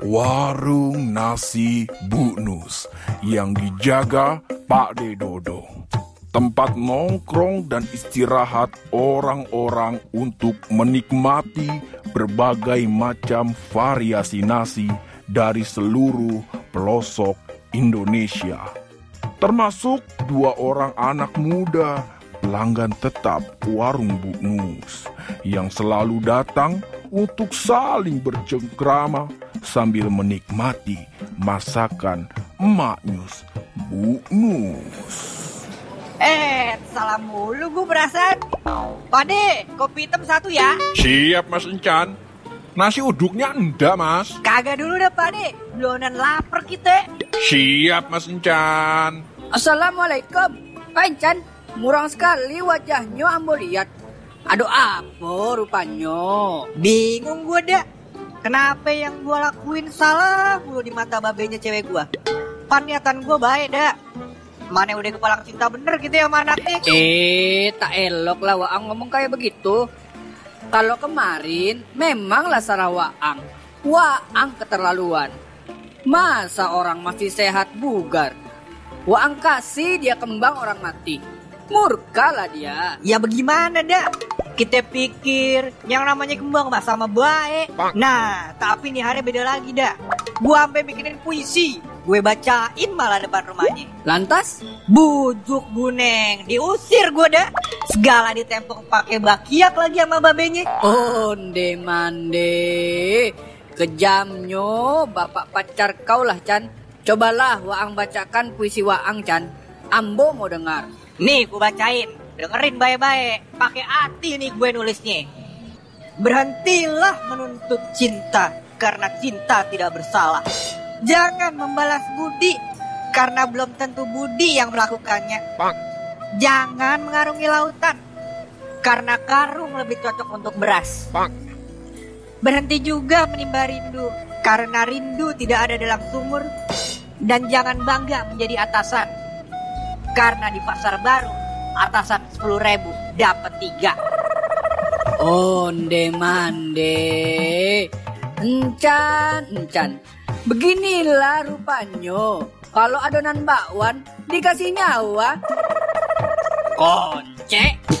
Warung nasi Bu Nus yang dijaga Pak Dedodo. Tempat nongkrong dan istirahat orang-orang untuk menikmati berbagai macam variasi nasi dari seluruh pelosok Indonesia. Termasuk dua orang anak muda pelanggan tetap warung Bu Nus yang selalu datang untuk saling bercengkrama sambil menikmati masakan emak Nyus Bu Nus. Eh, salam mulu gue perasaan. Pade, kopi hitam satu ya. Siap Mas Encan. Nasi uduknya enggak Mas. Kagak dulu dah Pade, belonan lapar kita. Siap Mas Encan. Assalamualaikum. Pak Encan, murang sekali wajahnya ambo lihat. Aduh apa rupanya? Bingung gue dah. Kenapa yang gue lakuin salah mulu di mata babenya cewek gue? Pan niatan gue baik dah. Mana udah kepalang cinta bener gitu ya sama anaknya. Eh, tak elok lah Waang ngomong kayak begitu. Kalau kemarin memanglah salah Waang. Waang keterlaluan. Masa orang masih sehat bugar? Waang kasih dia kembang orang mati. Murka lah dia. Ya bagaimana dah? Kita pikir yang namanya kembang mah sama baik. Nah, tapi nih hari beda lagi dah. Gua sampai bikinin puisi. Gue bacain malah depan rumahnya. Lantas? Bujuk buneng, diusir gue dah. Segala ditempel pakai bakiak lagi sama babenya. Onde mande. Kejamnya bapak pacar kau lah Chan. Cobalah Waang bacakan puisi Waang Chan. Ambo mau dengar. Nih gue bacain, dengerin baik-baik. Pakai hati nih gue nulisnya. Berhentilah menuntut cinta karena cinta tidak bersalah. Jangan membalas budi karena belum tentu budi yang melakukannya. Jangan mengarungi lautan karena karung lebih cocok untuk beras. Berhenti juga menimba rindu karena rindu tidak ada dalam sumur. Dan jangan bangga menjadi atasan karena di pasar baru atasan 10 ribu dapat tiga. Onde mande. Encan, encan. Beginilah rupanya. Kalau adonan bakwan dikasih nyawa. Konce.